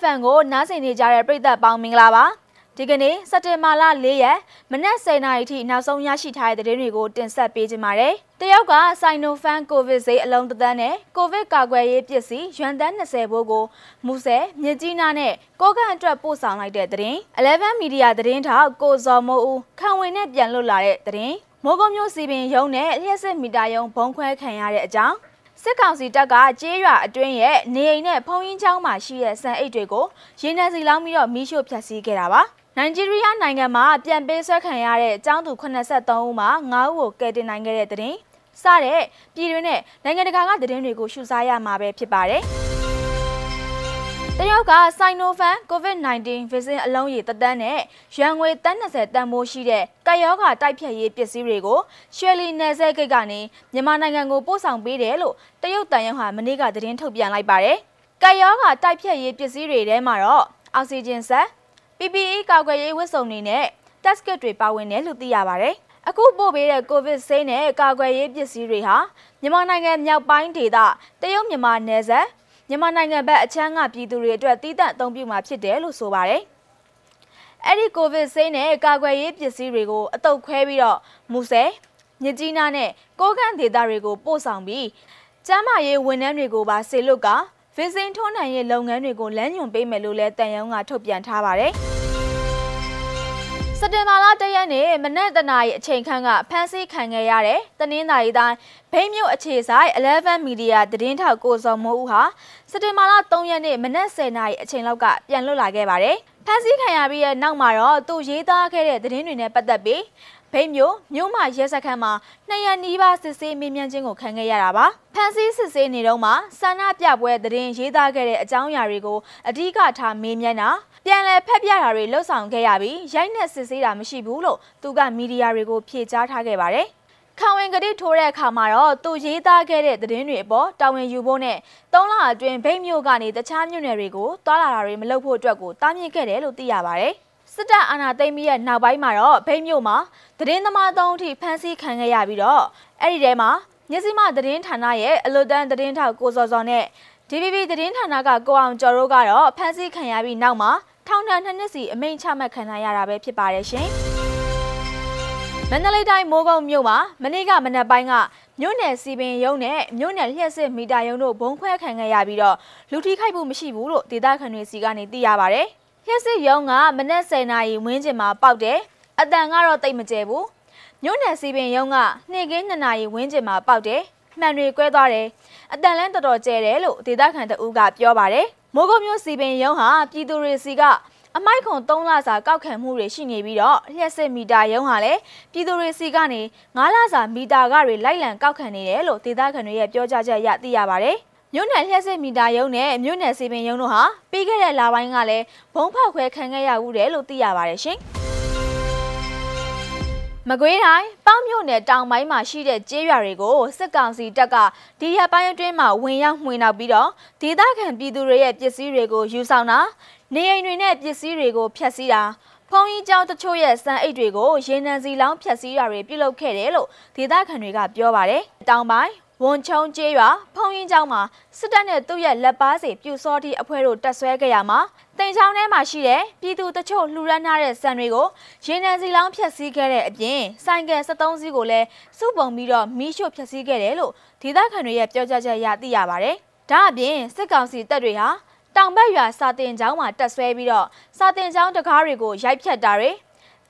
FM ကိုနားဆင်နေကြတဲ့ပရိသတ်ပေါင်းမင်္ဂလာပါဒီကနေ့စက်တင်ဘာလ၄ရက်မနက်10:00နာရီထိနောက်ဆုံးရရှိထားတဲ့သတင်းတွေကိုတင်ဆက်ပေးကြပါမယ်။တရုတ်ကဆိုင်နိုဖန်ကိုဗစ်ဆေးအလုံးသန်းနဲ့ကိုဗစ်ကာကွယ်ရေးပစ္စည်းရွမ်တန်း20ဘိုးကိုမူဆယ်မြစ်ကြီးနားနဲ့ကိုကန့်အတွက်ပို့ဆောင်လိုက်တဲ့သတင်း။ Eleven Media သတင်းထောက်ကိုဇော်မိုးဦးခံဝင်နဲ့ပြန်လွတ်လာတဲ့သတင်း။မိုးကုံမျိုးစီပင်ရုံးနဲ့လျှက်စစ်မီတာရုံးဘုံခွဲခံရတဲ့အကြောင်း စစ်ကောင်စီတပ်ကကြေးရွာအတွင်းရဲ့နေအိမ်နဲ့ဖုံးရင်ချောင်းမှာရှိတဲ့စံအိတ်တွေကိုရေနံစီလောင်းပြီးတော့မီးရှို့ဖျက်ဆီးခဲ့တာပါ။နိုင်ဂျီးရီးယားနိုင်ငံမှာပြန်ပေးဆွဲခံရတဲ့ចောင်းသူ83ဦးမှာ9ဦးကိုကယ်တင်နိုင်ခဲ့တဲ့တဲ့တင်စတဲ့ပြည်တွင်းနဲ့နိုင်ငံတကာကသတင်းတွေကိုရှုစားရမှာပဲဖြစ်ပါတယ်။ တရုတ်ကစိုင်နိုဖန် COVID-19 ဗီဇင်အလုံးရည်တသန်းနဲ့ရန်ငွေတန်း20တန်မိုးရှိတဲ့ကယောဂါတိုက်ဖြတ်ရေးပစ္စည်းတွေကိုရွှေလီနယ်စဲဂိတ်ကနေမြန်မာနိုင်ငံကိုပို့ဆောင်ပေးတယ်လို့တရုတ်တန်ရုံးဟာမနေ့ကသတင်းထုတ်ပြန်လိုက်ပါတယ်။ကယောဂါတိုက်ဖြတ်ရေးပစ္စည်းတွေထဲမှာတော့အောက်ဆီဂျင်ဆက် PPE ကာကွယ်ရေးဝတ်စုံတွေနဲ့ test kit တွေပါဝင်တယ်လို့သိရပါတယ်။အခုပို့ပေးတဲ့ကိုဗစ်ဆေးနဲ့ကာကွယ်ရေးပစ္စည်းတွေဟာမြန်မာနိုင်ငံမြောက်ပိုင်းဒေသတရုတ်မြန်မာနယ်စပ် မြန်မာနိုင်ငံဘက်အချမ်းကပြည်သူတွေအတွက်တည်တံ့အသုံးပြုမှာဖြစ်တယ်လို့ဆိုပါတယ်။အဲ့ဒီကိုဗစ်ဆေးနဲ့ကာကွယ်ရေးပစ္စည်းတွေကိုအတုပ်ခွဲပြီးတော့မူဆယ်မြစ်ကြီးနားနဲ့ကိုကန့်ဒေသတွေကိုပို့ဆောင်ပြီးကျန်းမာရေးဝန်ထမ်းတွေကိုပါဆေလွတ်ကဗီဇင်ထွန်းနိုင်ရေးလုပ်ငန်းတွေကိုလမ်းညွှန်ပေးမယ်လို့လည်းတန်ရုံးကထုတ်ပြန်ထားပါတယ်။ စက်တင်ဘာလတရက်နေ့မနက်တနာရီအချိန်ခန့်ကဖမ်းဆီးခံခဲ့ရတဲ့တနင်္သာရီတိုင်းဘိန်းမြို့အခြေဆိုင်11 Media သတင်းထောက်ကိုစောမိုးဦးဟာစက်တင်ဘာလ3ရက်နေ့မနက်10နာရီအချိန်လောက်ကပြန်လွတ်လာခဲ့ပါတယ်။ဖမ်းဆီးခံရပြီးတဲ့နောက်မှာတော့သူရေးသားခဲ့တဲ့သတင်းတွေနဲ့ပတ်သက်ပြီး ဘိန်းမျိုးမြို့မရဲစခန်းမှာနှစ်ရက်နီးပါးစစ်ဆေးမေးမြန်းခြင်းကိုခံခဲ့ရတာပါဖန်ဆီးစစ်ဆေးနေတော့မှဆန္ဒပြပွဲသတင်းရေးသားခဲ့တဲ့အကြောင်းအရာတွေကိုအဓိကထားမေးမြန်းတာပြန်လည်ဖက်ပြတာတွေလှုပ်ဆောင်ခဲ့ရပြီးရိုက်နှက်စစ်ဆေးတာမရှိဘူးလို့သူကမီဒီယာတွေကိုဖြေကြားထားခဲ့ပါတယ်ခံဝင်ကတိထိုးတဲ့အခါမှာတော့သူရေးသားခဲ့တဲ့သတင်းတွေအပေါ်တာဝန်ယူဖို့နဲ့၃လအတွင်းဗိတ်မြို့ကနေတခြားမြို့နယ်တွေကိုတွာလာတာတွေမလုပ်ဖို့အတွက်ကိုတားမြစ်ခဲ့တယ်လို့သိရပါတယ် စစ်တပ်အာဏာသိမ်းပြီးတဲ့နောက်ပိုင်းမှာတော့ဗိတ်မြို့မှာသတင်းသမားသုံးအထိဖမ်းဆီးခံခဲ့ရပြီးတော့အဲ့ဒီထဲမှာမြစီမသတင်းဌာနရဲ့အလွတ်တန်းသတင်းထောက်ကိုစောစောနဲ့ DVB သတင်းဌာနကကိုအောင်ကျော်တို့ကတော့ဖမ်းဆီးခံရပြီးနောက်မှာထောင်ဒဏ်နှစ်နှစ်စီအမိန့်ချမှတ်ခံရတာပဲဖြစ်ပါတယ်ရှင်။မန္တလေးတိုင်းမိုးကုတ်မြို့မှာမနေ့ကမနက်ပိုင်းကမြို့နယ်စီပင်ရုံးနဲ့မြို့နယ်လျှက်စစ်မီတာရုံးတို့ဘုံခွဲခံခဲ့ရပြီးတော့လူထိခိုက်မှုမရှိဘူးလို့ဒေသခံတွေစီကနေသိရပါဗျ။ လျှက်စစ်ရုံးကမနက်10:00နာရီဝန်းကျင်မှာပေါက်တယ်။အတန်ကတော့တိတ်မကျဲဘူး။မြို့နယ်စီပင်ရုံးကနေ့ကင်း2နာရီဝန်းကျင်မှာပေါက်တယ်။မှန်တွေကွဲသွားတယ်။အတန်လန်းတော်တော်ကျဲတယ်လို့ဒေသခံတအူးကပြောပါတယ်။မိုးကုတ်မြို့စီပင်ရုံးဟာပြည်သူတွေစီကအမိုက်ခွန်3လစာကောက်ခံမှုတွေရှိနေပြီးတော့လျှက်စစ်မီတာရုံးဟာလည်းပြည်သူတွေစီကနေ9လစာမီတာကတွေလိုက်လံကောက်ခံနေတယ်လို့ဒေသခံတွေရဲ့ပြောကြားချက်အရသိရပါတယ်။ မြို့နယ်လျှက်စစ်မီတာရုံးနဲ့မြို့နယ်စီပင်ရုံးတို့ဟာပြီးခဲ့တဲ့လပိုင်းကလည်းဘုံဖောက်ခွဲခံခဲ့ရဦးတယ်လို့သိရပါတယ်ရှင်။မကွေးတိုင်းပေါင်းမြို့နယ်တောင်ပိုင်းမှာရှိတဲ့ကျေးရွာတွေကိုစစ်ကောင်စီတပ်ကဒီရက်ပိုင်းအတွင်းမှာဝင်ရောက်မှွေနှောက်ပြီးတော့ဒေသခံပြည်သူတွေရဲ့ပစ္စည်းတွေကိုယူဆောင်တာနေအိမ်တွေနဲ့ပစ္စည်းတွေကိုဖျက်ဆီးတာဖုံကြီးကျောင်းတချို့ရဲ့စံအိတ်တွေကိုရေနံစီလောင်းဖျက်ဆီးတာတွေပြုလုပ်ခဲ့တယ်လို့ဒေသခံတွေကပြောပါတယ်။တောင်ပိုင်း ဝန်ချုံကျေးရွာဖုံရင်ကျောင်းမှာစစ်တပ်နဲ့သူ့ရဲ့လက်ပါစီပြူစောတိအဖွဲ့တို့တက်ဆွဲကြရမှာတင်ချောင်းထဲမှာရှိတဲ့ပြည်သူတချို့လှူဒန်းထားတဲ့စံတွေကိုရေနံစီလောင်းဖျက်ဆီးခဲ့တဲ့အပြင်ဆိုင်ကယ်73စီးကိုလည်းစုပုံပြီးတော့မီးရှို့ဖျက်ဆီးခဲ့တယ်လို့ဒေသခံတွေရဲ့ပြောကြားချက်အရသိရပါတယ်။ဒါအပြင်စစ်ကောင်စီတပ်တွေဟာတောင်ဘက်ရွာစာတင်ကျောင်းမှာတက်ဆွဲပြီးတော့စာတင်ကျောင်းတကားတွေကိုရိုက်ဖြတ်တာတွေ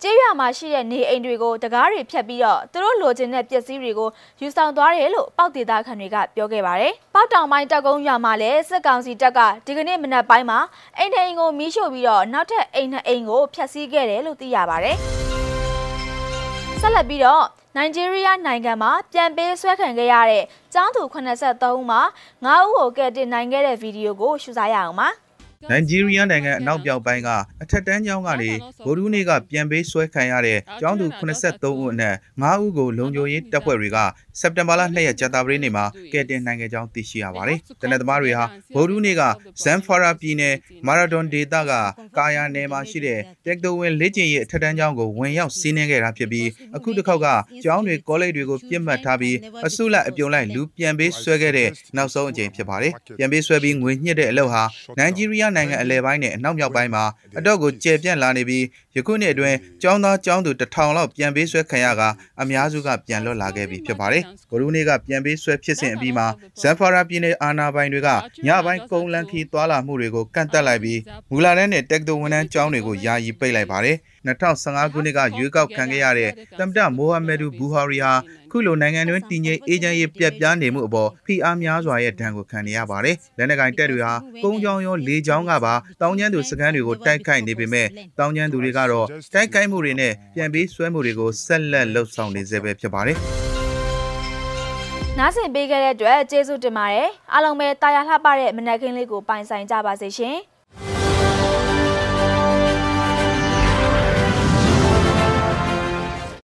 ကျေးရွာမှာရှိတဲ့နေအိမ်တွေကိုတကားတွေဖြတ်ပြီးတော့သူတို့လိုချင်တဲ့ပစ္စည်းတွေကိုယူဆောင်သွားတယ်လို့ပောက်ဒေသခံတွေကပြောခဲ့ပါတယ်။ပောက်တောင်ပိုင်းတက်ကုန်းရွာမှာလည်းစစ်ကောင်စီတပ်ကဒီကနေ့မနက်ပိုင်းမှာအိမ်ထိန်ကိုမီးရှို့ပြီးတော့နောက်ထပ်အိမ်နှစ်အိမ်ကိုဖျက်ဆီးခဲ့တယ်လို့သိရပါတယ်။ဆက်လက်ပြီးတော့နိုင်ဂျီးရီးယားနိုင်ငံမှာပြန်ပေးဆွဲခံခဲ့ရတဲ့ကျောင်းသူ83ဦးမှာ9ဦးကိုကယ်တင်နိုင်ခဲ့တဲ့ဗီဒီယိုကိုရှုစားရအောင်ပါ။ နိုင်ဂျီးရီးယားနိုင်ငံအနောက်ပြောင်ပိုင်းကအထက်တန်းကျောင်းကနေဗိုလ်ရူးနေ့ကပြန်ပေးဆွဲခံရတဲ့ကျောင်းသူ83ဦးအနက်9ဦးကိုလုံခြုံရေးတပ်ဖွဲ့တွေက စက်တင်ဘာလ2ရက်ကြာသပတေးနေ့မှာကယ်တင်နိုင်ခဲ့ကြောင်းသိရှိရပါတယ်။တနက်သမားတွေဟာဗုဒ္ဓနေ့ကဇန်ဖာရာပြည်နယ်မာရာဒွန်ဒေသကကာယာနယ်မှာရှိတဲ့တက်တိုဝင်လေ့ကျင့်ရေးအထက်တန်းကျောင်းကိုဝင်ရောက်စီးနင်းခဲ့တာဖြစ်ပြီးအခုတစ်ခေါက်ကကျောင်းတွေကောလိပ်တွေကိုပြစ်မှတ်ထားပြီးအစုလိုက်အပြုံလိုက်လူပြန်ပေးဆွဲခဲ့တဲ့နောက်ဆုံးအကြိမ်ဖြစ်ပါတယ်။ပြန်ပေးဆွဲပြီးငွေညှစ်တဲ့အလုပ်ဟာနိုင်ဂျီးရီးယားနိုင်ငံအလဲပိုင်းနဲ့အနောက်မြောက်ပိုင်းမှာအတော့ကိုကျေပြန့်လာနေပြီးယခုနှစ်အတွင်းကျောင်းသားကျောင်းသူတစ်ထောင်လောက်ပြန်ပေးဆွဲခံရကအများစုကပြန်လွတ်လာခဲ့ပြီဖြစ်ပါတယ်။ဂိုရူးနေ့ကပြန်ပေးဆွဲဖြစ်စဉ်အပြီးမှာဇန်ဖာရာပြည်နယ်အာနာပိုင်တွေကညပိုင်းကုန်းလန်းခီးသွာလာမှုတွေကိုကန့်တက်လိုက်ပြီးမူလာတန်းနဲ့တက်တိုဝန်ထမ်းကျောင်းတွေကိုယာယီပိတ်လိုက်ပါတယ်။2015ခုနှစ်ကရွေးကောက်ခံခဲ့ရတဲ့သမ္မတမိုဟာမက်ဒူဘူဟာရီဟာခုလိုနိုင်ငံတွင်းတည်ငြိမ်အေးချမ်းရေးပြတ်ပြားနေမှုအပေါ်ဖိအားများစွာရဲ့ဒဏ်ကိုခံနေရပါတယ်။လက်နက်ကင်တပ်တွေဟာကုန်းချောင်းရောလေချောင်းကပါတောင်ကျန်းသူစခန်းတွေကိုတိုက်ခိုက်နေပေမဲ့တောင်ကျန်းသူတွေကတော့တိုက်ခိုက်မှုတွေနဲ့ပြန်ပြီးဆွဲမှုတွေကိုဆက်လက်လှုပ်ဆောင်နေစေပဲဖြစ်ပါတယ်။ နားဆင်ပေးခဲ့တဲ့အတွက်ကျေးဇူးတင်ပါတယ်အားလုံးပဲတာယာလှပတဲ့မနက်ခင်းလေးကိုပိုင်ဆိုင်ကြပါစေရှင်